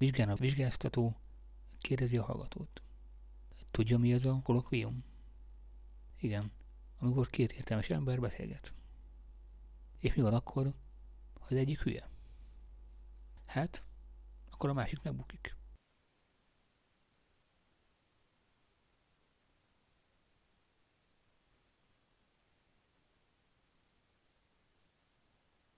Vizsgán a vizsgáztató kérdezi a hallgatót. Tudja, mi ez a kolokvium? Igen, amikor két értelmes ember beszélget. És mi van akkor, ha az egyik hülye? Hát, akkor a másik megbukik.